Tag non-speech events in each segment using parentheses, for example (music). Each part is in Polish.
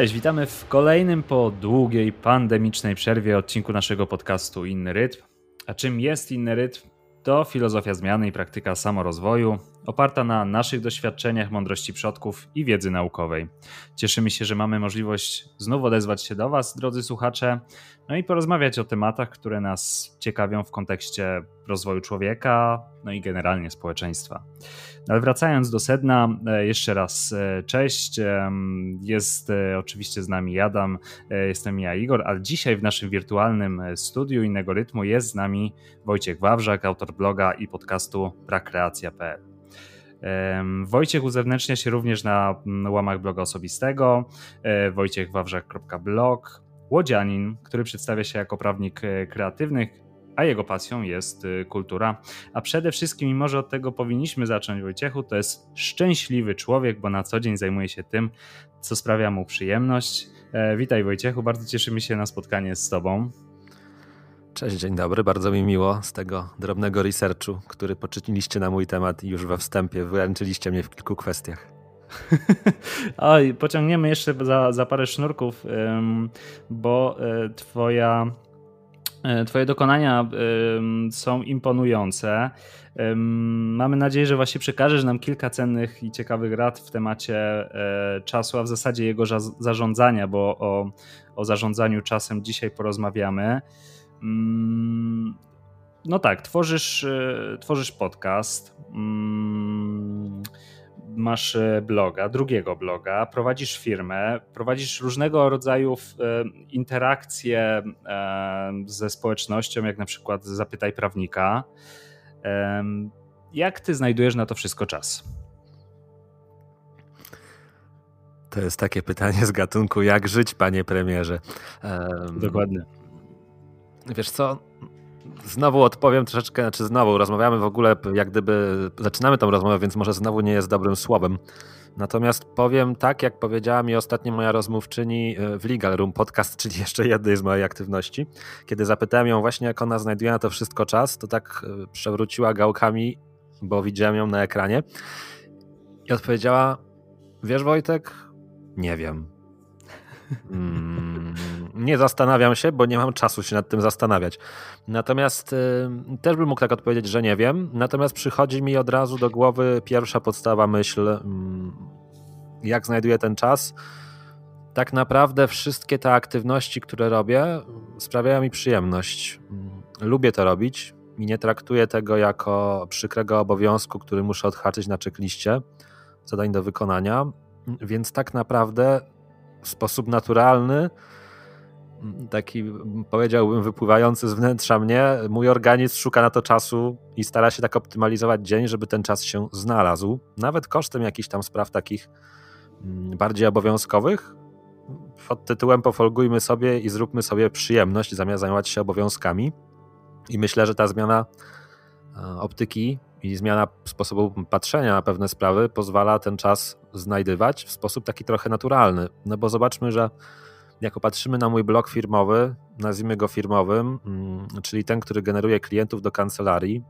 Cześć, witamy w kolejnym po długiej pandemicznej przerwie odcinku naszego podcastu Inny Rytm. A czym jest inny rytm? To filozofia zmiany i praktyka samorozwoju, oparta na naszych doświadczeniach, mądrości przodków i wiedzy naukowej. Cieszymy się, że mamy możliwość znów odezwać się do Was, drodzy słuchacze, no i porozmawiać o tematach, które nas ciekawią w kontekście rozwoju człowieka, no i generalnie społeczeństwa. Ale wracając do sedna, e, jeszcze raz e, cześć. Jest e, oczywiście z nami Adam, jestem ja Igor, ale dzisiaj w naszym wirtualnym studiu innego rytmu jest z nami Wojciech Wawrzak, autor bloga i podcastu prakreacja.pl. Wojciech uzewnętrznia się również na łamach bloga osobistego wojciechwawrzak.blog, łodzianin, który przedstawia się jako prawnik kreatywny, a jego pasją jest y, kultura. A przede wszystkim, i może od tego powinniśmy zacząć, Wojciechu, to jest szczęśliwy człowiek, bo na co dzień zajmuje się tym, co sprawia mu przyjemność. E, witaj Wojciechu, bardzo cieszymy się na spotkanie z Tobą. Cześć, dzień dobry, bardzo mi miło z tego drobnego researchu, który poczyniliście na mój temat i już we wstępie wyręczyliście mnie w kilku kwestiach. (laughs) Oj, pociągniemy jeszcze za, za parę sznurków, bo e, twoja E, twoje dokonania są imponujące. Mamy nadzieję, że właśnie przekażesz nam kilka cennych i ciekawych rad w temacie e, czasu, a w zasadzie jego zarządzania, bo o, o zarządzaniu czasem dzisiaj porozmawiamy. Mm, no tak, tworzysz, e, tworzysz podcast. Mm, masz e, bloga, drugiego bloga, prowadzisz firmę, prowadzisz różnego rodzaju e, interakcje ze społecznością, jak na przykład Zapytaj Prawnika. Jak ty znajdujesz na to wszystko czas? To jest takie pytanie z gatunku, jak żyć, panie premierze? Dokładnie. Wiesz co? Znowu odpowiem troszeczkę, znaczy znowu rozmawiamy w ogóle, jak gdyby zaczynamy tą rozmowę, więc może znowu nie jest dobrym słowem. Natomiast powiem tak, jak powiedziała mi ostatnio moja rozmówczyni e, w Legal Room Podcast, (laughs) czyli jeszcze jednej z mojej aktywności. Kiedy zapytałem ją właśnie, jak ona znajduje na to wszystko czas, to tak e, przewróciła gałkami, bo widziałem ją na ekranie i odpowiedziała: Wiesz, Wojtek, nie wiem. Mm, nie zastanawiam się, bo nie mam czasu się nad tym zastanawiać. Natomiast y, też bym mógł tak odpowiedzieć, że nie wiem. Natomiast przychodzi mi od razu do głowy pierwsza podstawa myśl, y, jak znajduję ten czas. Tak naprawdę wszystkie te aktywności, które robię, sprawiają mi przyjemność. Y, lubię to robić i nie traktuję tego jako przykrego obowiązku, który muszę odhaczyć na czekliście zadań do wykonania. Więc tak naprawdę w sposób naturalny, taki powiedziałbym wypływający z wnętrza mnie, mój organizm szuka na to czasu i stara się tak optymalizować dzień, żeby ten czas się znalazł, nawet kosztem jakichś tam spraw takich mm, bardziej obowiązkowych. Pod tytułem pofolgujmy sobie i zróbmy sobie przyjemność zamiast zajmować się obowiązkami. I myślę, że ta zmiana e, optyki i zmiana sposobu patrzenia na pewne sprawy pozwala ten czas znajdywać w sposób taki trochę naturalny. No bo zobaczmy, że jako patrzymy na mój blog firmowy, nazwijmy go firmowym, mm, czyli ten, który generuje klientów do kancelarii,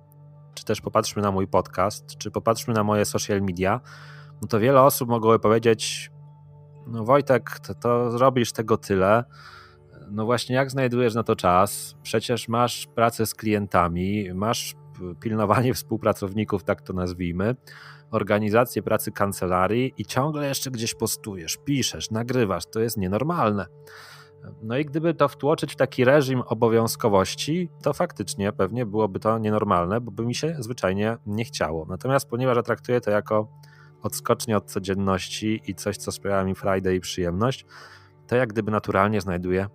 czy też popatrzmy na mój podcast, czy popatrzmy na moje social media, no to wiele osób mogłoby powiedzieć: No, Wojtek, to, to tego tyle. No właśnie, jak znajdujesz na to czas? Przecież masz pracę z klientami, masz pilnowanie współpracowników, tak to nazwijmy, organizację pracy kancelarii i ciągle jeszcze gdzieś postujesz, piszesz, nagrywasz. To jest nienormalne. No i gdyby to wtłoczyć w taki reżim obowiązkowości, to faktycznie pewnie byłoby to nienormalne, bo by mi się zwyczajnie nie chciało. Natomiast ponieważ ja traktuję to jako odskocznie od codzienności i coś, co sprawia mi Friday i przyjemność, to jak gdyby naturalnie znajduję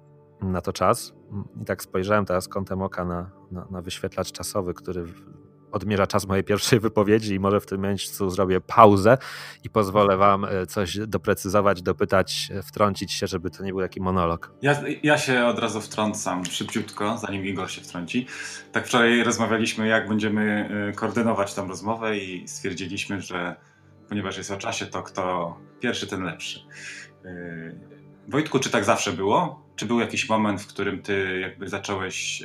na to czas. I tak spojrzałem teraz kątem oka na, na, na wyświetlacz czasowy, który odmierza czas mojej pierwszej wypowiedzi i może w tym miejscu zrobię pauzę i pozwolę wam e, coś doprecyzować, dopytać, e, wtrącić się, żeby to nie był taki monolog. Ja, ja się od razu wtrącam szybciutko, zanim Igor się wtrąci. Tak wczoraj rozmawialiśmy, jak będziemy e, koordynować tę rozmowę i stwierdziliśmy, że ponieważ jest o czasie, to kto pierwszy, ten lepszy. Wojtku, czy tak zawsze było? Czy był jakiś moment, w którym ty jakby zacząłeś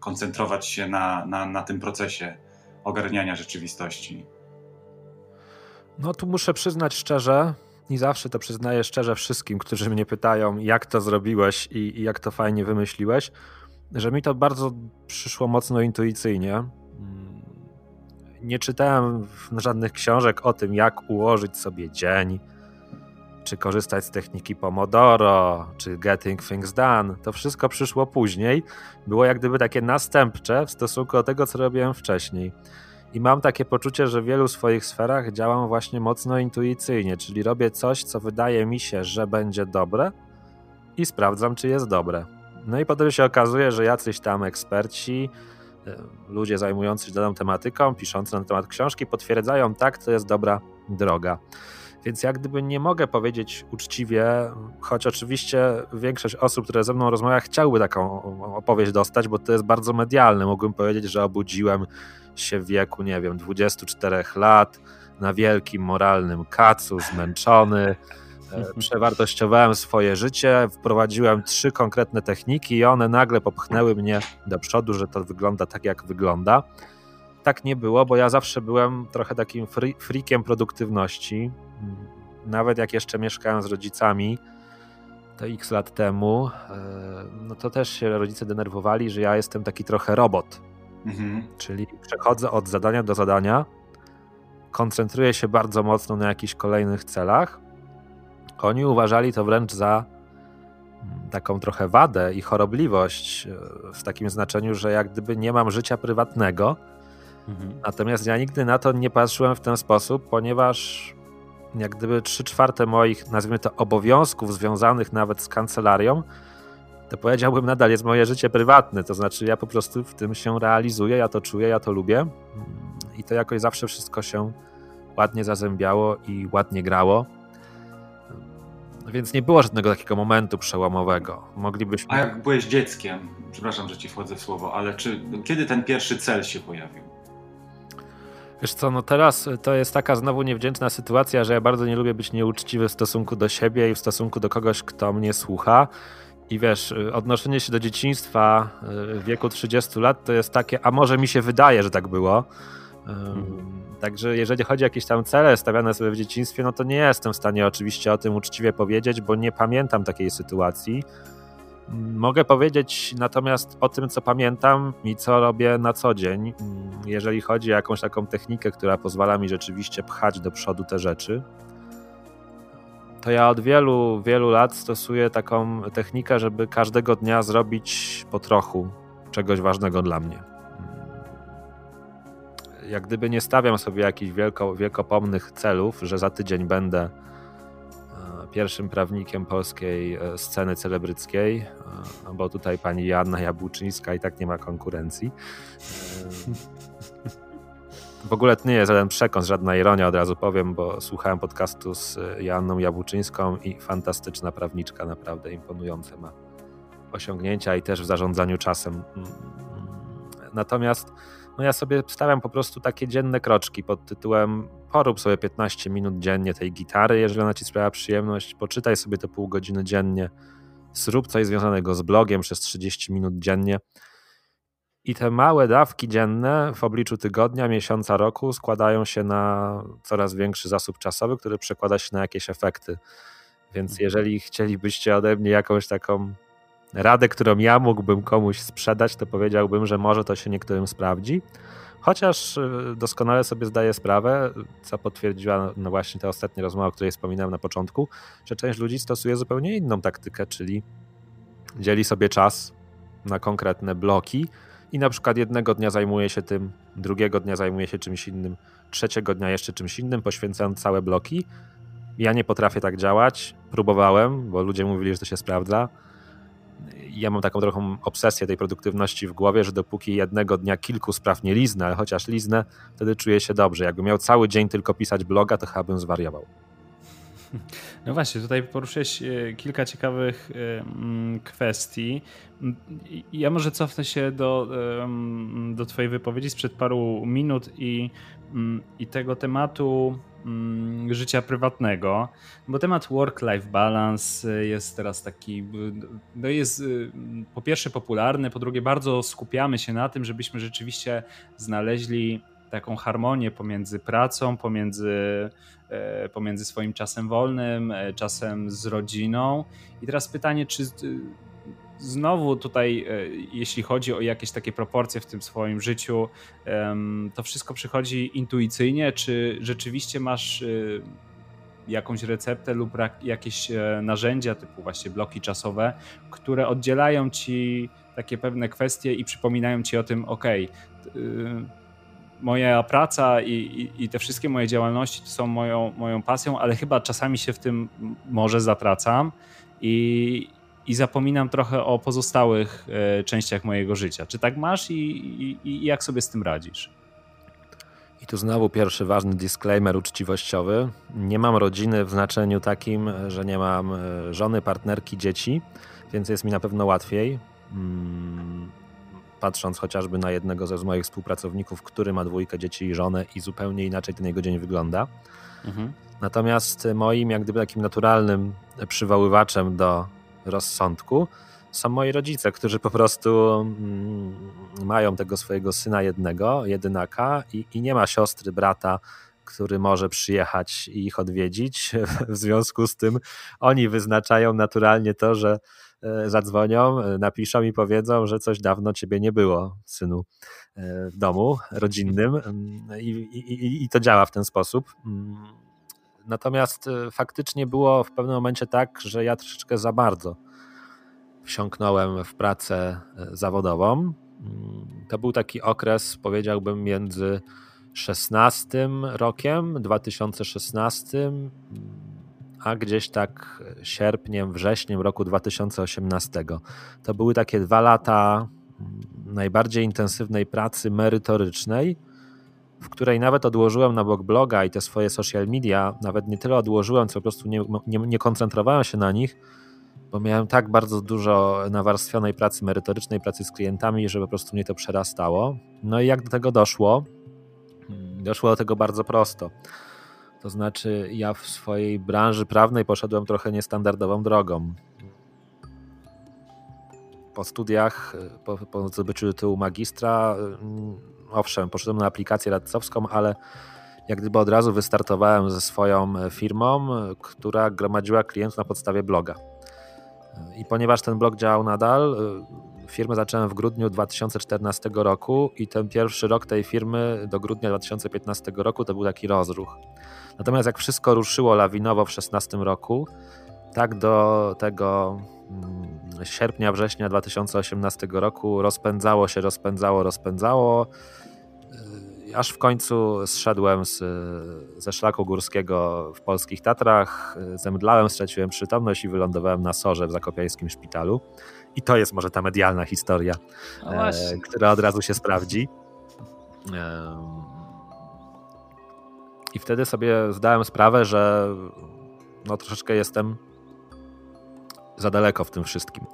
koncentrować się na, na, na tym procesie ogarniania rzeczywistości? No tu muszę przyznać szczerze, i zawsze to przyznaję szczerze wszystkim, którzy mnie pytają, jak to zrobiłeś i, i jak to fajnie wymyśliłeś, że mi to bardzo przyszło mocno intuicyjnie. Mm, nie czytałem żadnych książek o tym, jak ułożyć sobie dzień, czy korzystać z techniki Pomodoro, czy Getting Things Done. To wszystko przyszło później. Było jak gdyby takie następcze w stosunku do tego, co robiłem wcześniej. I mam takie poczucie, że w wielu swoich sferach działam właśnie mocno intuicyjnie, czyli robię coś, co wydaje mi się, że będzie dobre i sprawdzam, czy jest dobre. No i potem się okazuje, że jacyś tam eksperci, e, ludzie zajmujący się daną tematyką, piszący na temat książki, potwierdzają, tak, to jest dobra droga. Więc jak gdyby nie mogę powiedzieć uczciwie, choć oczywiście większość osób, które ze mną rozmawia, chciałby taką opowieść dostać, bo to jest bardzo medialne. Mógłbym powiedzieć, że obudziłem się w wieku, nie wiem, 24 lat, na wielkim moralnym kacu, zmęczony. E, (laughs) przewartościowałem swoje życie, wprowadziłem trzy konkretne techniki i one nagle popchnęły mnie do przodu, że to wygląda tak, jak wygląda. Tak nie było, bo ja zawsze byłem trochę takim freakiem produktywności. Nawet jak jeszcze mieszkałem z rodzicami, to x lat temu, e, no to też się rodzice denerwowali, że ja jestem taki trochę robot Mhm. Czyli przechodzę od zadania do zadania, koncentruję się bardzo mocno na jakichś kolejnych celach. Oni uważali to wręcz za mm, taką trochę wadę i chorobliwość, e, w takim znaczeniu, że jak gdyby nie mam życia prywatnego. Mhm. Natomiast ja nigdy na to nie patrzyłem w ten sposób, ponieważ jak gdyby trzy czwarte moich, nazwijmy to, obowiązków związanych nawet z kancelarią, to powiedziałbym nadal jest moje życie prywatne, to znaczy ja po prostu w tym się realizuję, ja to czuję, ja to lubię i to jakoś zawsze wszystko się ładnie zazębiało i ładnie grało. Więc nie było żadnego takiego momentu przełomowego. Moglibyśmy... A jak byłeś dzieckiem, przepraszam, że ci wchodzę w słowo, ale czy kiedy ten pierwszy cel się pojawił? Wiesz co, no teraz to jest taka znowu niewdzięczna sytuacja, że ja bardzo nie lubię być nieuczciwy w stosunku do siebie i w stosunku do kogoś, kto mnie słucha. I wiesz, odnoszenie się do dzieciństwa y, w wieku 30 lat to jest takie, a może mi się wydaje, że tak było. Mhm. Także jeżeli chodzi o jakieś tam cele stawiane sobie w dzieciństwie, no to nie jestem w stanie oczywiście o tym uczciwie powiedzieć, bo nie pamiętam takiej sytuacji. Mogę powiedzieć natomiast o tym, co pamiętam i co robię na co dzień, jeżeli chodzi o jakąś taką technikę, która pozwala mi rzeczywiście pchać do przodu te rzeczy to ja od wielu, wielu lat stosuję taką technikę, żeby każdego dnia zrobić po trochu czegoś ważnego dla mnie. Jak gdyby nie stawiam sobie jakichś wielko, wielkopomnych celów, że za tydzień będę pierwszym prawnikiem polskiej e, sceny celebryckiej, e, bo tutaj pani Joanna Jabłczyńska i tak nie ma konkurencji. W ogóle to nie jest żaden przekąs, żadna ironia, od razu powiem, bo słuchałem podcastu z Joanną Jabłczyńską i fantastyczna prawniczka, naprawdę imponujące ma osiągnięcia i też w zarządzaniu czasem. Natomiast no ja sobie stawiam po prostu takie dzienne kroczki pod tytułem porób sobie 15 minut dziennie tej gitary, jeżeli ona ci sprawia przyjemność, poczytaj sobie te pół godziny dziennie, zrób coś związanego z blogiem przez 30 minut dziennie. I te małe dawki dzienne w obliczu tygodnia, miesiąca, roku składają się na coraz większy zasób czasowy, który przekłada się na jakieś efekty. Więc mhm. jeżeli chcielibyście ode mnie jakąś taką radę, którą ja mógłbym komuś sprzedać, to powiedziałbym, że może to się niektórym sprawdzi. Chociaż y, doskonale sobie zdaję sprawę, co potwierdziła no właśnie ta ostatnia rozmowa, o której wspominałem na początku, że część ludzi stosuje zupełnie inną taktykę, czyli dzieli sobie czas na konkretne bloki i na przykład jednego dnia zajmuje się tym, drugiego dnia zajmuje się czymś innym, trzeciego dnia jeszcze czymś innym, poświęcając całe bloki. Ja nie potrafię tak działać. Próbowałem, bo ludzie mówili, że to się sprawdza. Ja mam taką trochę obsesję tej produktywności w głowie, że dopóki jednego dnia kilku spraw nie liznę, ale chociaż liznę, wtedy czuję się dobrze. Jakbym miał cały dzień tylko pisać bloga, to chyba bym zwariował. (laughs) No właśnie, tutaj poruszyłeś e, kilka ciekawych e, mm, kwestii. Ja może cofnę się do, do Twojej wypowiedzi sprzed paru minut i, mm, i tego tematu mm, życia prywatnego, bo temat work-life balance jest teraz taki, no jest po pierwsze popularny, po drugie bardzo skupiamy się na tym, żebyśmy rzeczywiście znaleźli taką harmonię pomiędzy pracą, pomiędzy, pomiędzy swoim czasem wolnym, czasem z rodziną. I teraz pytanie, czy znowu tutaj, jeśli chodzi o jakieś takie proporcje w tym swoim życiu, to wszystko przychodzi intuicyjnie, czy rzeczywiście masz jakąś receptę lub jakieś e, narzędzia, typu właśnie bloki czasowe, które oddzielają ci takie pewne kwestie i przypominają ci o tym, ok, moja praca i, i, i, te wszystkie moje działalności są moją, moją pasją, ale chyba czasami się w tym może zatracam i, i zapominam trochę o pozostałych e, częściach mojego życia. Czy tak masz i, i jak sobie z tym radzisz? I tu znowu pierwszy ważny disclaimer uczciwościowy. Nie mam rodziny w znaczeniu takim, że nie mam e, żony, partnerki, dzieci, więc jest mi na pewno łatwiej. Mm, patrząc chociażby na jednego ze moich współpracowników, który ma dwójkę dzieci i żonę i zupełnie inaczej ten jego dzień wygląda. Mhm. Natomiast moim jak gdyby takim naturalnym przywoływaczem do rozsądku są moi rodzice, którzy po prostu mm, mają tego swojego syna jednego, jedynaka i, i nie ma siostry, brata, który może przyjechać i ich odwiedzić. (laughs) W związku z tym oni wyznaczają naturalnie to, że e, zadzwonią, e, napiszą i powiedzą, że coś dawno ciebie nie było, synu, e, w domu rodzinnym mm, i, i, i to działa w ten sposób. Mm. Natomiast faktycznie było w pewnym momencie tak, że ja troszeczkę za bardzo wsiąknąłem w pracę e, zawodową. Mm, to był taki okres, powiedziałbym, między 16 rokiem, 2016, a gdzieś tak sierpniem, wrześniem roku 2018. To były takie dwa lata mm, najbardziej intensywnej pracy merytorycznej, w której nawet odłożyłem na bok bloga i te swoje social media, nawet nie tyle odłożyłem, co po prostu nie, nie, nie koncentrowałem się na nich, bo miałem tak bardzo dużo nawarstwionej pracy merytorycznej, pracy z klientami, że po prostu mnie to przerastało. No i jak do tego doszło? Hmm, doszło do tego bardzo prosto. To znaczy, ja w swojej branży prawnej poszedłem trochę niestandardową drogą. Po studiach, po, po zdobyciu tytułu magistra, mm, owszem, poszedłem na aplikację radcowską, ale jak gdyby od razu wystartowałem ze swoją firmą, która gromadziła klientów na podstawie bloga. I ponieważ ten blog działał nadal, y, firmę zacząłem w grudniu 2014 roku i ten pierwszy rok tej firmy do grudnia 2015 roku to był taki rozruch. Natomiast jak wszystko ruszyło lawinowo w 2016 roku, tak do tego mm, sierpnia, września 2018 roku rozpędzało się, rozpędzało, rozpędzało aż w końcu zszedłem z, ze szlaku górskiego w polskich Tatrach, zemdlałem, straciłem przytomność i wylądowałem na sorze w zakopiańskim szpitalu. I to jest może ta medialna historia, e, która od razu się sprawdzi. E, I wtedy sobie zdałem sprawę, że no troszeczkę jestem za daleko w tym wszystkim.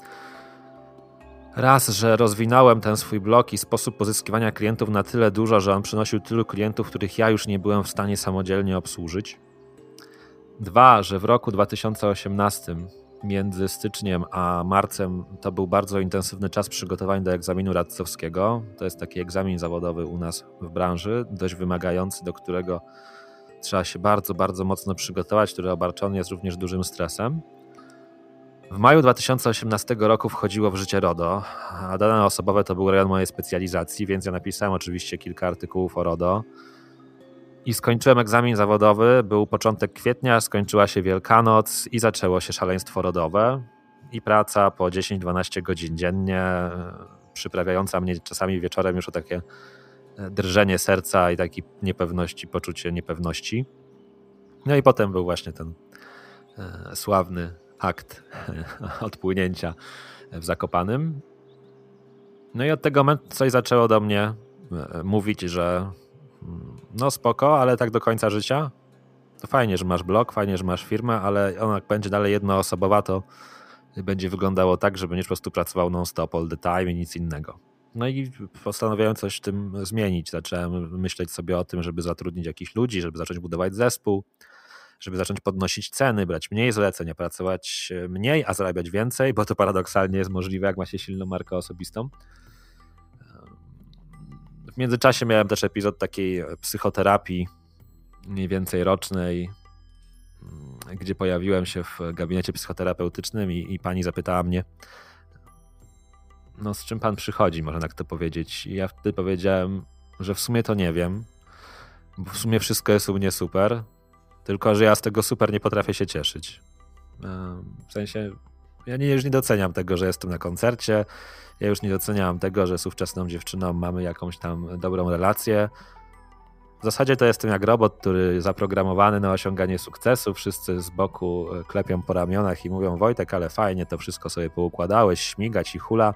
Raz, że rozwinąłem ten swój blog i sposób pozyskiwania klientów na tyle dużo, że on przynosił tylu klientów, których ja już nie byłem w stanie samodzielnie obsłużyć. Dwa, że w roku 2018 między styczniem a marcem to był bardzo intensywny czas przygotowań do egzaminu radcowskiego. To jest taki egzamin zawodowy u nas w branży, dość wymagający, do którego trzeba się bardzo, bardzo mocno przygotować, który obarczony jest również dużym stresem. W maju 2018 roku wchodziło w życie RODO, a dane osobowe to był rejon mojej specjalizacji, więc ja napisałem oczywiście kilka artykułów o RODO. I skończyłem egzamin zawodowy, był początek kwietnia, skończyła się Wielkanoc i zaczęło się szaleństwo rodowe i praca po 10-12 godzin dziennie, przyprawiająca mnie czasami wieczorem już o takie drżenie serca i takiej niepewności, poczucie niepewności. No i potem był właśnie ten e, sławny akt (laughs) odpłynięcia w Zakopanym. No i od tego momentu coś zaczęło do mnie e, mówić, że mm, no spoko, ale tak do końca życia. To fajnie, że masz blog, fajnie, że masz firmę, ale ona jak będzie dalej jednoosobowa, to będzie wyglądało tak, że będziesz po prostu pracował non-stop all the time i nic innego. No i postanowiłem coś w tym zmienić. Zacząłem myśleć sobie o tym, żeby zatrudnić jakichś ludzi, żeby zacząć budować zespół, żeby zacząć podnosić ceny, brać mniej zleceń, pracować e, mniej, a zarabiać więcej, bo to paradoksalnie jest możliwe, jak ma się silną markę osobistą. W międzyczasie miałem też epizod takiej psychoterapii, mniej więcej rocznej, mm, gdzie pojawiłem się w gabinecie psychoterapeutycznym i, i pani zapytała mnie, no z czym pan przychodzi, można tak to powiedzieć. I ja wtedy powiedziałem, że w sumie to nie wiem, bo w sumie wszystko jest u mnie super, tylko że ja z tego super nie potrafię się cieszyć. W sensie, ja nie, już nie doceniam tego, że jestem na koncercie, ja już nie doceniam tego, że z ówczesną dziewczyną mamy jakąś tam dobrą relację. W zasadzie to jestem jak robot, który zaprogramowany na osiąganie sukcesu. Wszyscy z boku e, klepią po ramionach i mówią: Wojtek, ale fajnie to wszystko sobie poukładałeś, śmigać i hula.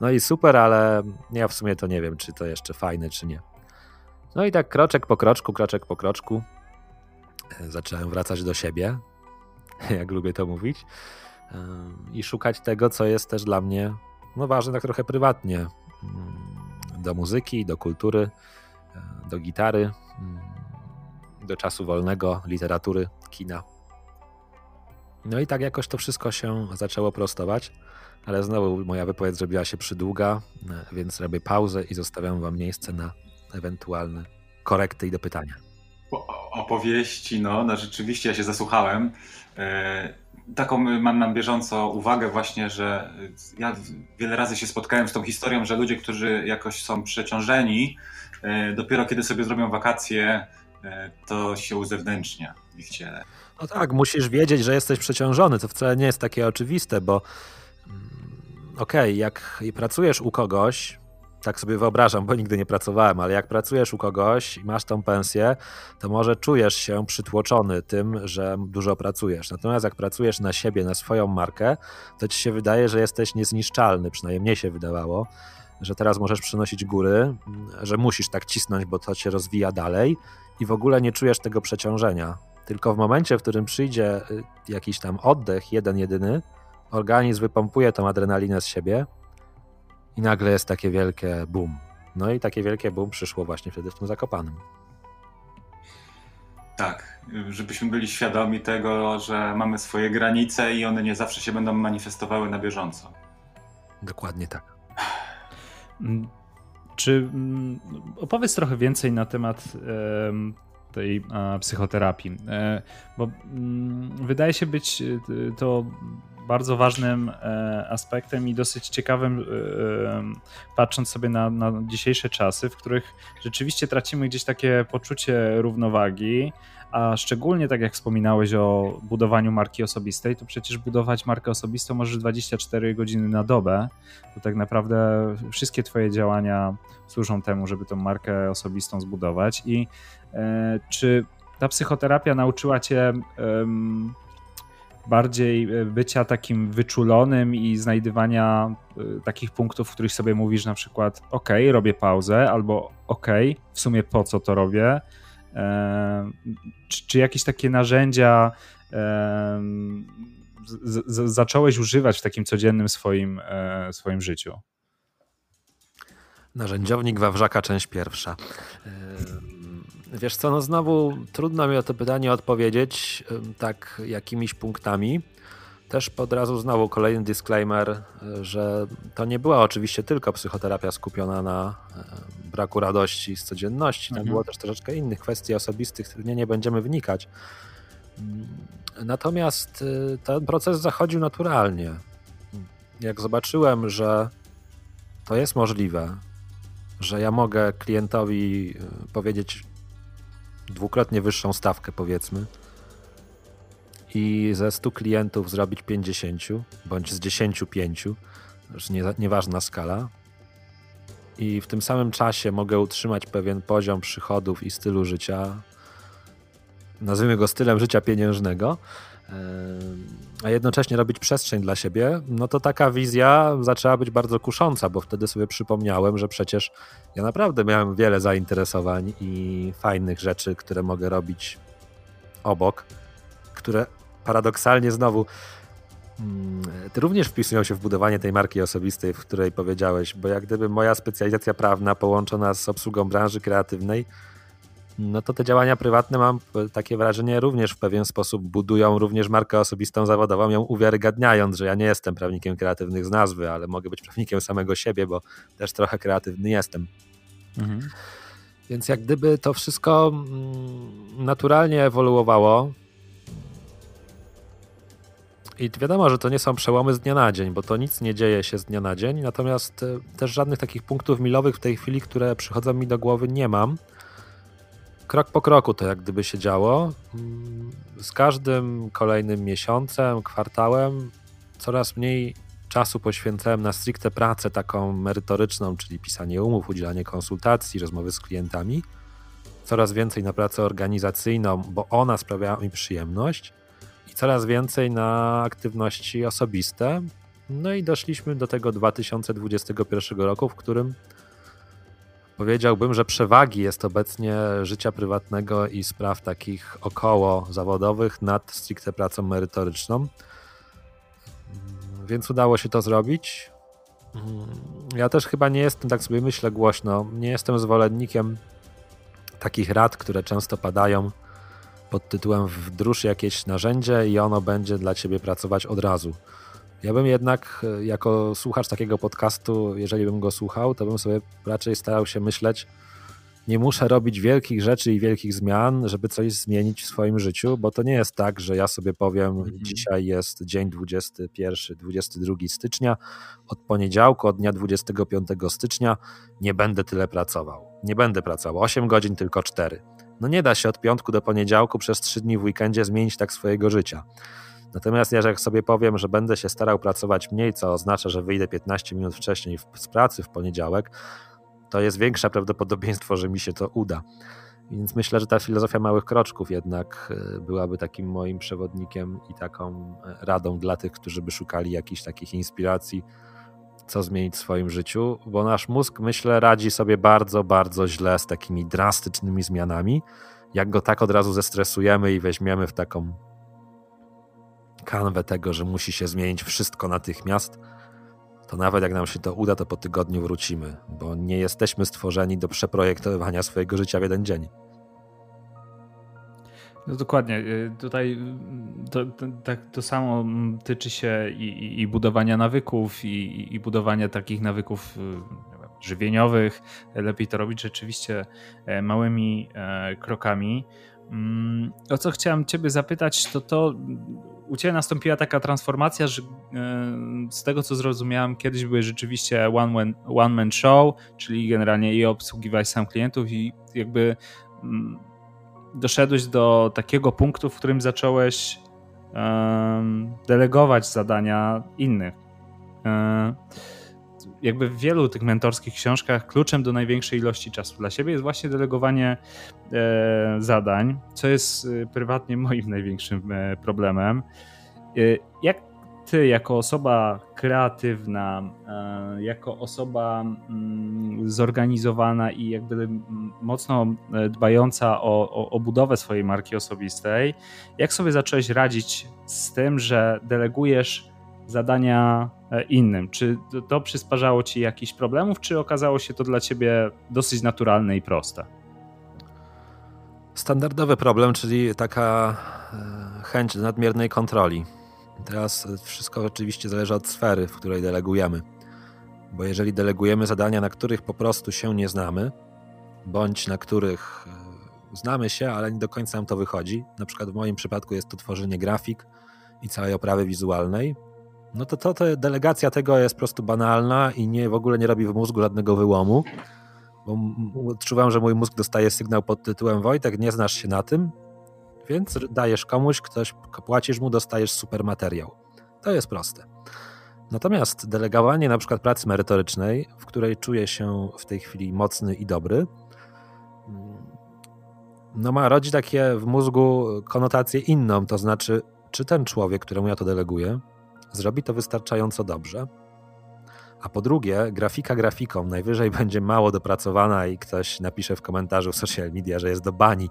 No i super, ale ja w sumie to nie wiem, czy to jeszcze fajne, czy nie. No i tak kroczek po kroczku, kroczek po kroczku zacząłem wracać do siebie, (laughs) jak lubię to mówić, e, i szukać tego, co jest też dla mnie no, ważne tak trochę prywatnie. Mm, do muzyki, do kultury, e, do gitary, mm, do czasu wolnego, literatury, kina. No i tak jakoś to wszystko się zaczęło prostować, ale znowu moja wypowiedź zrobiła się przydługa, więc robię pauzę i zostawiam wam miejsce na ewentualne korekty i do pytania. Opowieści, no, no rzeczywiście ja się zasłuchałem. E, taką mam na bieżąco uwagę właśnie, że ja wiele razy się spotkałem z tą historią, że ludzie, którzy jakoś są przeciążeni, e, dopiero kiedy sobie zrobią wakacje, e, to się uzewnętrznia w ich ciele. No tak, musisz wiedzieć, że jesteś przeciążony. To wcale nie jest takie oczywiste, bo mm, okej, okay, jak pracujesz u kogoś, tak sobie wyobrażam, bo nigdy nie pracowałem, ale jak pracujesz u kogoś i masz tą pensję, to może czujesz się przytłoczony tym, że dużo pracujesz. Natomiast jak pracujesz na siebie, na swoją markę, to ci się wydaje, że jesteś niezniszczalny, przynajmniej mnie się wydawało, że teraz możesz przynosić góry, że musisz tak cisnąć, bo to cię rozwija dalej i w ogóle nie czujesz tego przeciążenia. Tylko w momencie, w którym przyjdzie y, jakiś tam oddech, jeden, jedyny, organizm wypompuje tą adrenalinę z siebie i nagle jest takie wielkie boom. No i takie wielkie boom przyszło właśnie wtedy w tym Zakopanym. Tak, żebyśmy byli świadomi tego, że mamy swoje granice i one nie zawsze się będą manifestowały na bieżąco. Dokładnie tak. Mm, czy mm, opowiedz trochę więcej na temat tej psychoterapii? E, bo mm, wydaje się być e, to bardzo ważnym e, aspektem i dosyć ciekawym, e, e, patrząc sobie na, na dzisiejsze czasy, w których rzeczywiście tracimy gdzieś takie poczucie równowagi, a szczególnie tak jak wspominałeś o budowaniu marki osobistej, to przecież budować markę osobistą możesz 24 godziny na dobę, bo tak naprawdę wszystkie twoje działania służą temu, żeby tą markę osobistą zbudować. I e, czy ta psychoterapia nauczyła cię bardziej e, bycia takim wyczulonym i znajdywania e, takich punktów, w których sobie mówisz na przykład ok, robię pauzę, albo ok, w sumie po co to robię, e, czy, czy jakieś takie narzędzia z, z, zacząłeś używać w takim codziennym swoim, swoim życiu? Narzędziownik Wawrzaka, część pierwsza. Wiesz co, no znowu trudno mi o to pytanie odpowiedzieć tak jakimiś punktami. Też od razu znowu kolejny disclaimer, że to nie była oczywiście tylko psychoterapia skupiona na braku radości z codzienności. Tam mhm. było też troszeczkę innych kwestii osobistych, w nie, nie będziemy wnikać. Mm, natomiast y, ten proces zachodził naturalnie. Jak zobaczyłem, że to jest możliwe, że ja mogę klientowi powiedzieć, dwukrotnie wyższą stawkę, powiedzmy, i ze 100 klientów zrobić 50, bądź z 10 5, już nie, nieważna skala, i w tym samym czasie mogę utrzymać pewien poziom przychodów i stylu życia, nazwijmy go stylem życia pieniężnego, a jednocześnie robić przestrzeń dla siebie, no to taka wizja zaczęła być bardzo kusząca, bo wtedy sobie przypomniałem, że przecież ja naprawdę miałem wiele zainteresowań i fajnych rzeczy, które mogę robić obok, które paradoksalnie znowu mm, również wpisują się w budowanie tej marki osobistej, w której powiedziałeś, bo jak gdyby moja specjalizacja prawna połączona z obsługą branży kreatywnej no to te działania prywatne mam takie wrażenie również w pewien sposób budują również markę osobistą zawodową, ją uwiarygadniając, że ja nie jestem prawnikiem kreatywnych z nazwy, ale mogę być prawnikiem samego siebie, bo też trochę kreatywny jestem. Mhm. Więc jak gdyby to wszystko mm, naturalnie ewoluowało. I wiadomo, że to nie są przełomy z dnia na dzień, bo to nic nie dzieje się z dnia na dzień. Natomiast e, też żadnych takich punktów milowych w tej chwili, które przychodzą mi do głowy, nie mam. Krok po kroku to jak gdyby się działo. Z każdym kolejnym miesiącem, kwartałem coraz mniej czasu poświęcałem na stricte pracę taką merytoryczną, czyli pisanie umów, udzielanie konsultacji, rozmowy z klientami. Coraz więcej na pracę organizacyjną, bo ona sprawiała mi przyjemność, i coraz więcej na aktywności osobiste. No i doszliśmy do tego 2021 roku, w którym powiedziałbym, że przewagi jest obecnie życia prywatnego i spraw takich około zawodowych nad stricte pracą merytoryczną więc udało się to zrobić. Mm, ja też chyba nie jestem, tak sobie myślę głośno, nie jestem zwolennikiem takich rad, które często padają pod tytułem wdróż jakieś narzędzie i ono będzie dla ciebie pracować od razu. Ja bym jednak, e, jako słuchacz takiego podcastu, jeżeli bym go słuchał, to bym sobie raczej starał się myśleć, nie muszę robić wielkich rzeczy i wielkich zmian, żeby coś zmienić w swoim życiu, bo to nie jest tak, że ja sobie powiem, mhm. dzisiaj jest dzień 21, 22 stycznia, od poniedziałku, od dnia 25 stycznia nie będę tyle pracował. Nie będę pracował 8 godzin, tylko 4. No nie da się od piątku do poniedziałku przez 3 dni w weekendzie zmienić tak swojego życia. Natomiast ja jak sobie powiem, że będę się starał pracować mniej, co oznacza, że wyjdę 15 minut wcześniej z pracy w poniedziałek, to jest większe prawdopodobieństwo, że mi się to uda. Więc myślę, że ta filozofia małych kroczków jednak e, byłaby takim moim przewodnikiem i taką e, radą dla tych, którzy by szukali jakichś takich inspiracji, co zmienić w swoim życiu, bo nasz mózg, myślę, radzi sobie bardzo, bardzo źle z takimi drastycznymi zmianami. Jak go tak od razu zestresujemy i weźmiemy w taką kanwę tego, że musi się zmienić wszystko natychmiast, to nawet jak nam się to uda, to po tygodniu wrócimy, bo nie jesteśmy stworzeni do przeprojektowania swojego życia w jeden dzień. No dokładnie. Y, tutaj y, to, to, tak to samo mm, tyczy się i, i budowania nawyków, i, i, budowania takich nawyków y, żywieniowych. Lepiej to robić rzeczywiście e, małymi e, krokami. Mm, o co chciałem Ciebie zapytać, to to u Ciebie nastąpiła taka transformacja, że e, z tego co zrozumiałem, kiedyś były rzeczywiście one man, one man show, czyli generalnie i obsługiwałeś sam klientów i jakby mm, doszedłeś do takiego punktu, w którym zacząłeś delegować zadania innych. E, jakby w wielu tych mentorskich książkach kluczem do największej ilości czasu dla siebie jest właśnie delegowanie e, zadań, co jest e, prywatnie moim największym e, problemem. Jak ty, jako osoba kreatywna, jako osoba mm, zorganizowana i jakby mocno dbająca o, o, o budowę swojej marki osobistej, jak sobie zacząłeś radzić z tym, że delegujesz zadania e, innym. Czy to przysparzało ci jakichś problemów, czy okazało się to dla ciebie dosyć naturalne i proste? Standardowy problem, czyli taka e, chęć nadmiernej kontroli. Teraz wszystko oczywiście zależy od sfery, w której delegujemy. Bo jeżeli delegujemy zadania, na których po prostu się nie znamy, bądź na których e, znamy się, ale nie do końca nam to wychodzi, na przykład w moim przypadku jest to tworzenie grafik i całej oprawy wizualnej, no to, to, to delegacja tego jest po prostu banalna i nie, w ogóle nie robi w mózgu żadnego wyłomu. Bo odczuwam, że mój mózg dostaje sygnał pod tytułem Wojtek, nie znasz się na tym, więc dajesz komuś, ktoś, płacisz mu, dostajesz super materiał. To jest proste. Natomiast delegowanie na przykład pracy merytorycznej, w której czuję się w tej chwili mocny i dobry, no ma rodzi takie w mózgu konotację inną, to znaczy, czy ten człowiek, któremu ja to deleguję, zrobi to wystarczająco dobrze. A po drugie, grafika grafiką najwyżej (laughs) będzie mało dopracowana i ktoś napisze w komentarzu w social media, że jest do bani.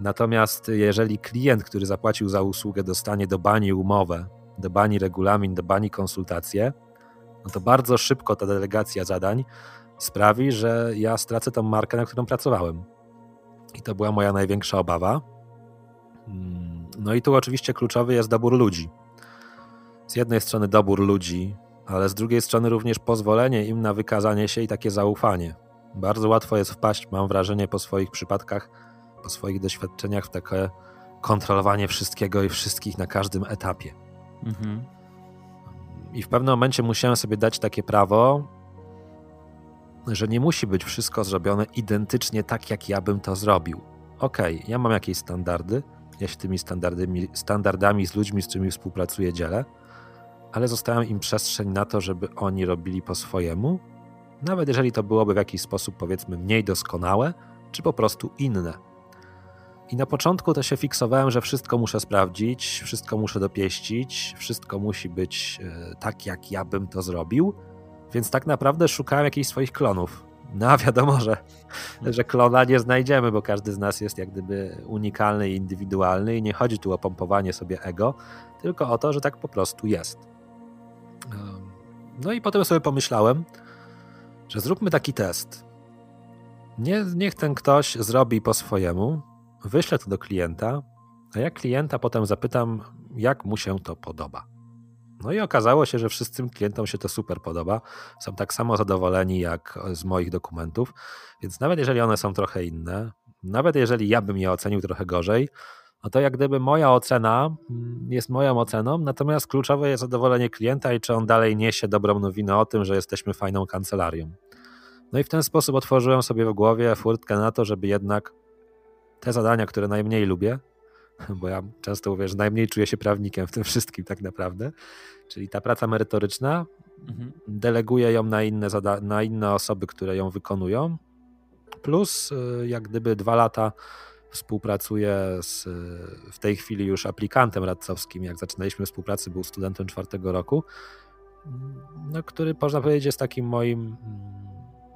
Natomiast jeżeli klient, który zapłacił za usługę, dostanie do bani umowę, do bani regulamin, do bani konsultacje, no to bardzo szybko ta delegacja zadań sprawi, że ja stracę tą markę, na którą pracowałem. I to była moja największa obawa. Mm, no i tu oczywiście kluczowy jest dobór ludzi z jednej strony dobór ludzi, ale z drugiej strony również pozwolenie im na wykazanie się i takie zaufanie. Bardzo łatwo jest wpaść, mam wrażenie, po swoich przypadkach, po swoich doświadczeniach w takie kontrolowanie wszystkiego i wszystkich na każdym etapie. Mhm. I w pewnym momencie musiałem sobie dać takie prawo, że nie musi być wszystko zrobione identycznie tak, jak ja bym to zrobił. Okej, okay, ja mam jakieś standardy, ja się tymi standardami, standardami z ludźmi, z którymi współpracuję, dzielę, ale zostawiam im przestrzeń na to, żeby oni robili po swojemu, nawet jeżeli to byłoby w jakiś sposób, powiedzmy, mniej doskonałe, czy po prostu inne. I na początku to się fiksowałem, że wszystko muszę sprawdzić, wszystko muszę dopieścić, wszystko musi być e, tak, jak ja bym to zrobił, więc tak naprawdę szukałem jakichś swoich klonów. No a wiadomo, że, że klona nie znajdziemy, bo każdy z nas jest jak gdyby unikalny i indywidualny i nie chodzi tu o pompowanie sobie ego, tylko o to, że tak po prostu jest. No i potem sobie pomyślałem, że zróbmy taki test. Nie, niech ten ktoś zrobi po swojemu, wyślę to do klienta, a ja klienta potem zapytam, jak mu się to podoba. No i okazało się, że wszystkim klientom się to super podoba. Są tak samo zadowoleni jak z moich dokumentów, więc nawet jeżeli one są trochę inne, nawet jeżeli ja bym je ocenił trochę gorzej, no to jak gdyby moja ocena mm, jest moją oceną, natomiast kluczowe jest zadowolenie klienta i czy on dalej niesie dobrą nowinę o tym, że jesteśmy fajną kancelarią. No i w ten sposób otworzyłem sobie w głowie furtkę na to, żeby jednak te zadania, które najmniej lubię, (laughs) bo ja często mówię, że najmniej czuję się prawnikiem w tym wszystkim tak naprawdę, czyli ta praca merytoryczna, mhm. deleguję ją na inne, na inne osoby, które ją wykonują, plus y, jak gdyby dwa lata współpracuję z, w tej chwili już aplikantem radcowskim. Jak zaczynaliśmy współpracę, był studentem czwartego roku, no, który można powiedzieć jest takim moim, mm,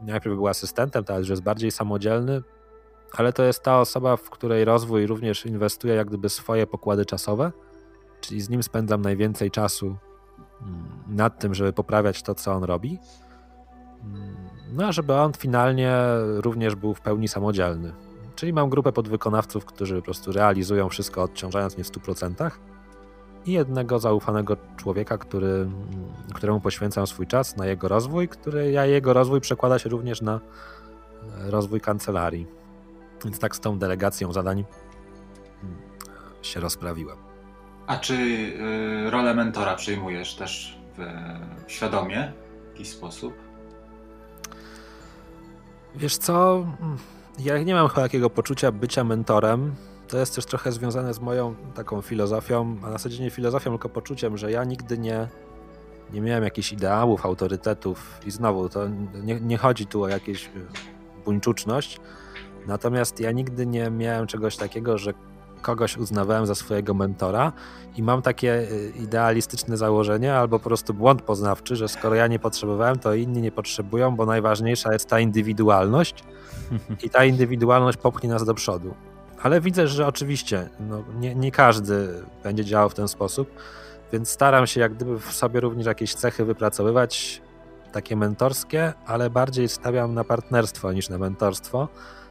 najpierw był asystentem, teraz już jest bardziej samodzielny, ale to jest ta osoba, w której rozwój również inwestuje jak gdyby swoje pokłady czasowe, czyli z nim spędzam najwięcej czasu mm, nad tym, żeby poprawiać to, co on robi. Mm, no a żeby on finalnie również był w pełni samodzielny. Czyli mam grupę podwykonawców, którzy po prostu realizują wszystko, odciążając mnie w 100%. I jednego zaufanego człowieka, który, któremu poświęcam swój czas na jego rozwój, który ja jego rozwój przekłada się również na rozwój kancelarii. Więc tak z tą delegacją zadań mm, się rozprawiłem. A czy y, rolę mentora przyjmujesz też w, świadomie w jakiś sposób? Wiesz co? Ja nie mam chyba takiego poczucia bycia mentorem. To jest też trochę związane z moją taką filozofią, a na zasadzie nie filozofią, tylko poczuciem, że ja nigdy nie, nie miałem jakichś ideałów, autorytetów i znowu to nie, nie chodzi tu o jakieś y, buńczuczność, natomiast ja nigdy nie miałem czegoś takiego, że kogoś uznawałem za swojego mentora i mam takie y, idealistyczne założenie albo po prostu błąd poznawczy, że skoro ja nie potrzebowałem, to inni nie potrzebują, bo najważniejsza jest ta indywidualność i ta indywidualność popchnie nas do przodu. Ale widzę, że oczywiście no, nie, nie każdy będzie działał w ten sposób, więc staram się jak gdyby w sobie również jakieś cechy wypracowywać, takie mentorskie, ale bardziej stawiam na partnerstwo niż na mentorstwo.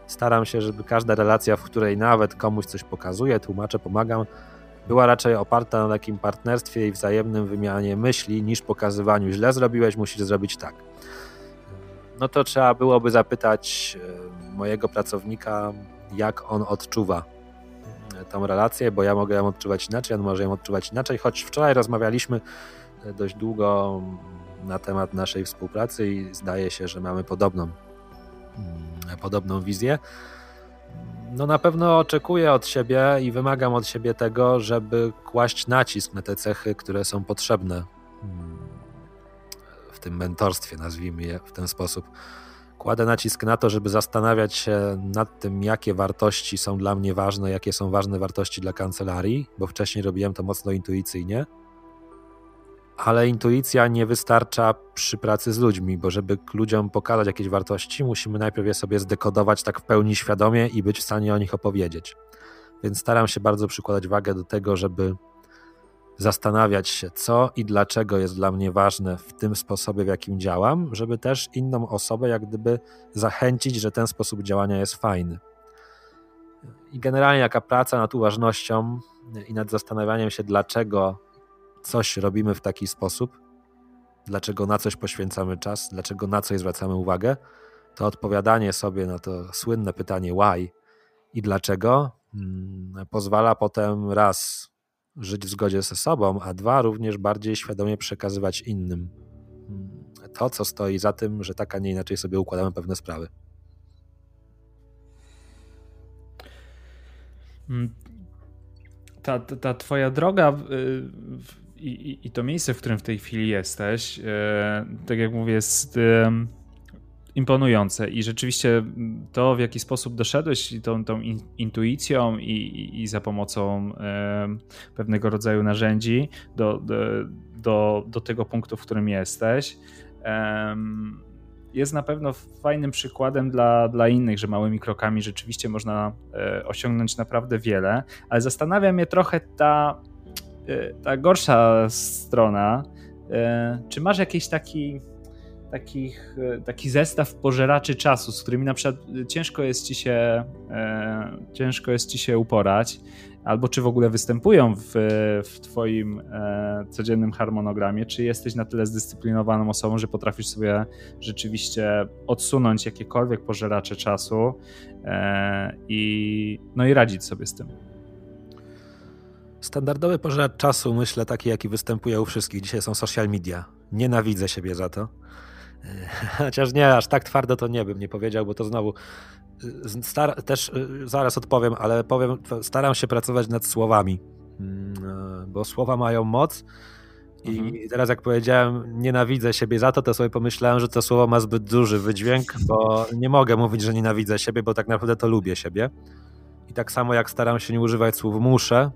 Staram się, żeby każda relacja, w której nawet komuś coś pokazuję, tłumaczę, pomagam, była raczej oparta na takim partnerstwie i wzajemnym wymianie myśli, niż pokazywaniu źle zrobiłeś, musisz zrobić tak. No to trzeba byłoby zapytać e, mojego pracownika, jak on odczuwa e, tą relację, bo ja mogę ją odczuwać inaczej, on może ją odczuwać inaczej, choć wczoraj rozmawialiśmy e, dość długo na temat naszej współpracy i zdaje się, że mamy podobną, podobną wizję. No na pewno oczekuję od siebie i wymagam od siebie tego, żeby kłaść nacisk na te cechy, które są potrzebne mm, w tym mentorstwie, nazwijmy je w ten sposób. Kładę nacisk na to, żeby zastanawiać się nad tym, jakie wartości są dla mnie ważne, jakie są ważne wartości dla kancelarii, bo wcześniej robiłem to mocno intuicyjnie. Ale intuicja nie wystarcza przy pracy z ludźmi, bo żeby ludziom pokazać jakieś wartości, musimy najpierw je sobie zdekodować tak w pełni świadomie i być w stanie o nich opowiedzieć. Więc staram się bardzo przykładać wagę do tego, żeby zastanawiać się, co i dlaczego jest dla mnie ważne w tym sposobie, w jakim działam, żeby też inną osobę jak gdyby zachęcić, że ten sposób działania jest fajny. I generalnie jaka praca nad uważnością i nad zastanawianiem się, dlaczego coś robimy w taki sposób, dlaczego na coś poświęcamy czas, dlaczego na coś zwracamy uwagę, to odpowiadanie sobie na to słynne pytanie why i dlaczego mm, pozwala potem raz żyć w zgodzie ze sobą, a dwa również bardziej świadomie przekazywać innym. Mm, to, co stoi za tym, że tak, a nie inaczej sobie układamy pewne sprawy. Mm, ta, ta, ta twoja droga i, i, i, to miejsce, w którym w tej chwili jesteś, e, tak jak mówię, jest imponujące i rzeczywiście to, w jaki sposób doszedłeś tą, tą intuicją i, i, za pomocą pewnego rodzaju narzędzi do, do, do, tego punktu, w którym jesteś, jest na pewno fajnym przykładem dla, dla innych, że małymi krokami rzeczywiście można e, osiągnąć naprawdę wiele, ale zastanawia mnie trochę ta, e, ta gorsza strona. E, czy masz jakiś taki takich, e, taki zestaw pożeraczy czasu, z którymi na przykład ciężko jest ci się, e, ciężko jest ci się uporać, albo czy w ogóle występują w, w twoim e, codziennym harmonogramie, czy jesteś na tyle zdyscyplinowaną osobą, że potrafisz sobie rzeczywiście odsunąć jakiekolwiek pożeracze czasu e, i, no i radzić sobie z tym. Standardowy pożeracz czasu, myślę, taki, jaki występuje u wszystkich dzisiaj są social media. Nienawidzę siebie za to. (laughs) Chociaż nie, aż tak twardo to nie bym nie powiedział, bo to znowu y, star- też y, zaraz odpowiem, ale powiem, staram się pracować nad słowami, mm, e, bo słowa mają moc. I mhm. teraz, jak powiedziałem, nienawidzę siebie za to, to sobie pomyślałem, że to słowo ma zbyt duży wydźwięk, bo nie mogę mówić, że nienawidzę siebie, bo tak naprawdę to lubię siebie. I tak samo jak staram się nie używać słów muszę,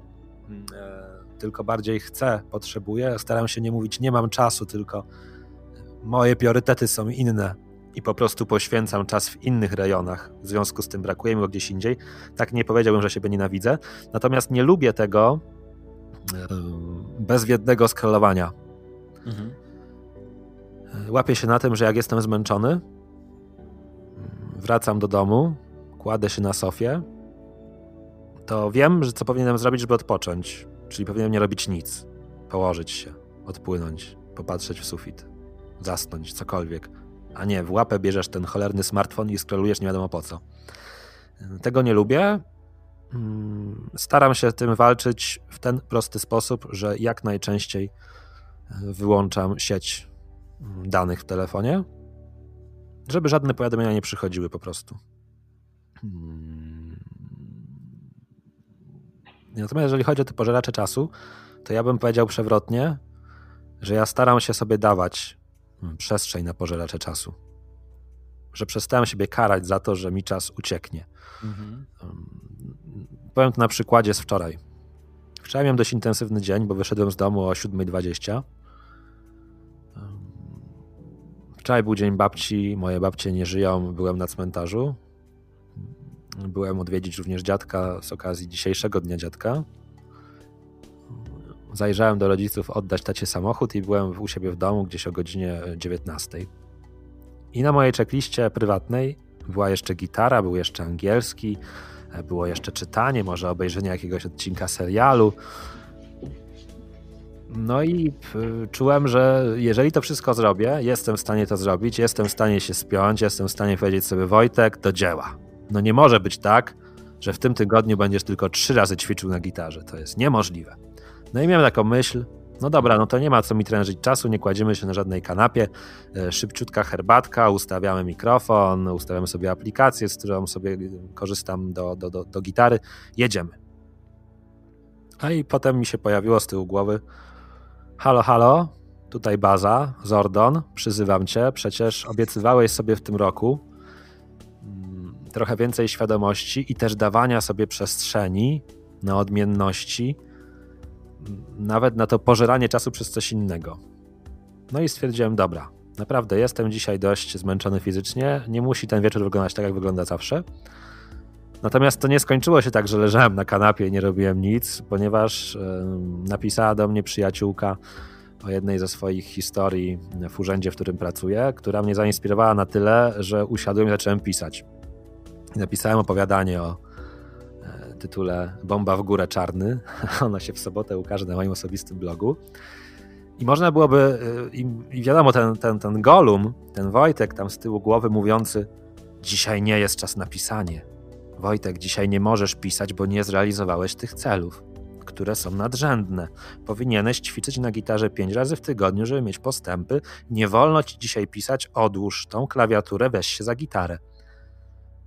tylko bardziej chcę, potrzebuję, staram się nie mówić nie mam czasu, tylko moje priorytety są inne i po prostu poświęcam czas w innych rejonach. W związku z tym brakuje mi go gdzieś indziej. Tak nie powiedziałbym, że siebie nienawidzę. Natomiast nie lubię tego e, bezwiednego skrolowania. Mhm. E, łapię się na tym, że jak jestem zmęczony, wracam do domu, kładę się na sofie, to wiem, że co powinienem zrobić, żeby odpocząć. Czyli powinienem nie robić nic. Położyć się, odpłynąć, popatrzeć w sufit zasnąć, cokolwiek. A nie, w łapę bierzesz ten cholerny smartfon i skrolujesz nie wiadomo po co. Tego nie lubię. Mm, staram się tym walczyć w ten prosty sposób, że jak najczęściej wyłączam sieć danych w telefonie, żeby żadne powiadomienia nie przychodziły po prostu. Natomiast jeżeli chodzi o te pożeracze czasu, to ja bym powiedział przewrotnie, że ja staram się sobie dawać przestrzeń na pożeracze czasu. Że przestałem siebie karać za to, że mi czas ucieknie. Mhm. Powiem to na przykładzie z wczoraj. Wczoraj miałem dość intensywny dzień, bo wyszedłem z domu o 7.20. Wczoraj był dzień babci, moje babcie nie żyją, byłem na cmentarzu. Byłem odwiedzić również dziadka z okazji dzisiejszego dnia dziadka zajrzałem do rodziców oddać tacie samochód i byłem u siebie w domu gdzieś o godzinie 19. I na mojej checkliście prywatnej była jeszcze gitara, był jeszcze angielski, było jeszcze czytanie, może obejrzenie jakiegoś odcinka serialu. No i czułem, że jeżeli to wszystko zrobię, jestem w stanie to zrobić, jestem w stanie się spiąć, jestem w stanie powiedzieć sobie Wojtek, do dzieła. No nie może być tak, że w tym tygodniu będziesz tylko trzy razy ćwiczył na gitarze. To jest niemożliwe. No i miałem taką myśl, no dobra, no to nie ma co mi trężyć czasu, nie kładziemy się na żadnej kanapie, e, szybciutka herbatka, ustawiamy mikrofon, ustawiamy sobie aplikację, z którą sobie korzystam do, do, do, do gitary, jedziemy. A i potem mi się pojawiło z tyłu głowy, halo, halo, tutaj baza, Zordon, przyzywam cię, przecież obiecywałeś sobie w tym roku trochę więcej świadomości i też dawania sobie przestrzeni na odmienności, nawet na to pożeranie czasu przez coś innego. No i stwierdziłem, dobra, naprawdę jestem dzisiaj dość zmęczony fizycznie, nie musi ten wieczór wyglądać tak, jak wygląda zawsze. Natomiast to nie skończyło się tak, że leżałem na kanapie i nie robiłem nic, ponieważ napisała do mnie przyjaciółka o jednej ze swoich historii w urzędzie, w którym pracuję, która mnie zainspirowała na tyle, że usiadłem i zacząłem pisać. I napisałem opowiadanie o tytule Bomba w górę czarny. (laughs) Ona się w sobotę ukaże na moim osobistym blogu. I można byłoby, y, i wiadomo, ten, ten, ten Golum, ten Wojtek tam z tyłu głowy mówiący, Dzisiaj nie jest czas na pisanie. Wojtek, dzisiaj nie możesz pisać, bo nie zrealizowałeś tych celów, które są nadrzędne. Powinieneś ćwiczyć na gitarze pięć razy w tygodniu, żeby mieć postępy. Nie wolno ci dzisiaj pisać, odłóż tą klawiaturę, weź się za gitarę.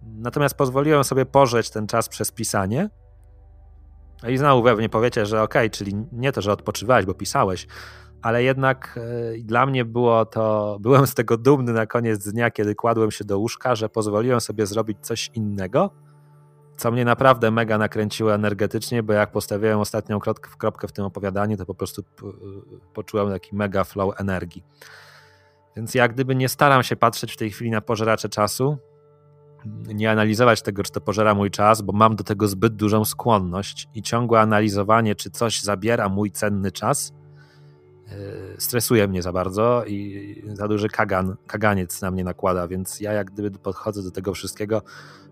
Natomiast pozwoliłem sobie pożreć ten czas przez pisanie. I znowu pewnie powiecie, że ok, czyli nie to, że odpoczywałeś, bo pisałeś, ale jednak e, dla mnie było to, (laughs) byłem z tego dumny na koniec dnia, kiedy kładłem się do łóżka, że pozwoliłem sobie zrobić coś innego, co mnie naprawdę mega nakręciło energetycznie, bo jak postawiłem ostatnią kropkę w tym opowiadaniu, to po prostu poczułem taki mega flow energii. Więc jak gdyby nie staram się patrzeć w tej chwili na pożeracze czasu, nie analizować tego, czy to pożera mój czas, bo mam do tego zbyt dużą skłonność i ciągłe analizowanie, czy coś zabiera mój cenny czas, E, stresuje mnie za bardzo i za duży kagan, kaganiec na mnie nakłada, więc ja jak gdyby podchodzę do tego wszystkiego,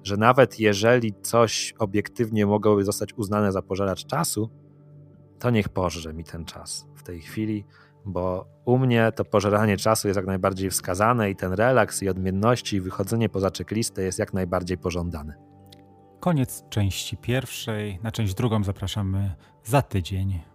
że nawet jeżeli coś obiektywnie mogłoby zostać uznane za pożeracz czasu, to niech pożre mi ten czas. W tej chwili, bo u mnie to pożeranie czasu jest jak najbardziej wskazane i ten relaks i odmienności i wychodzenie poza checklistę jest jak najbardziej pożądane. Koniec części pierwszej. Na część drugą zapraszamy za tydzień.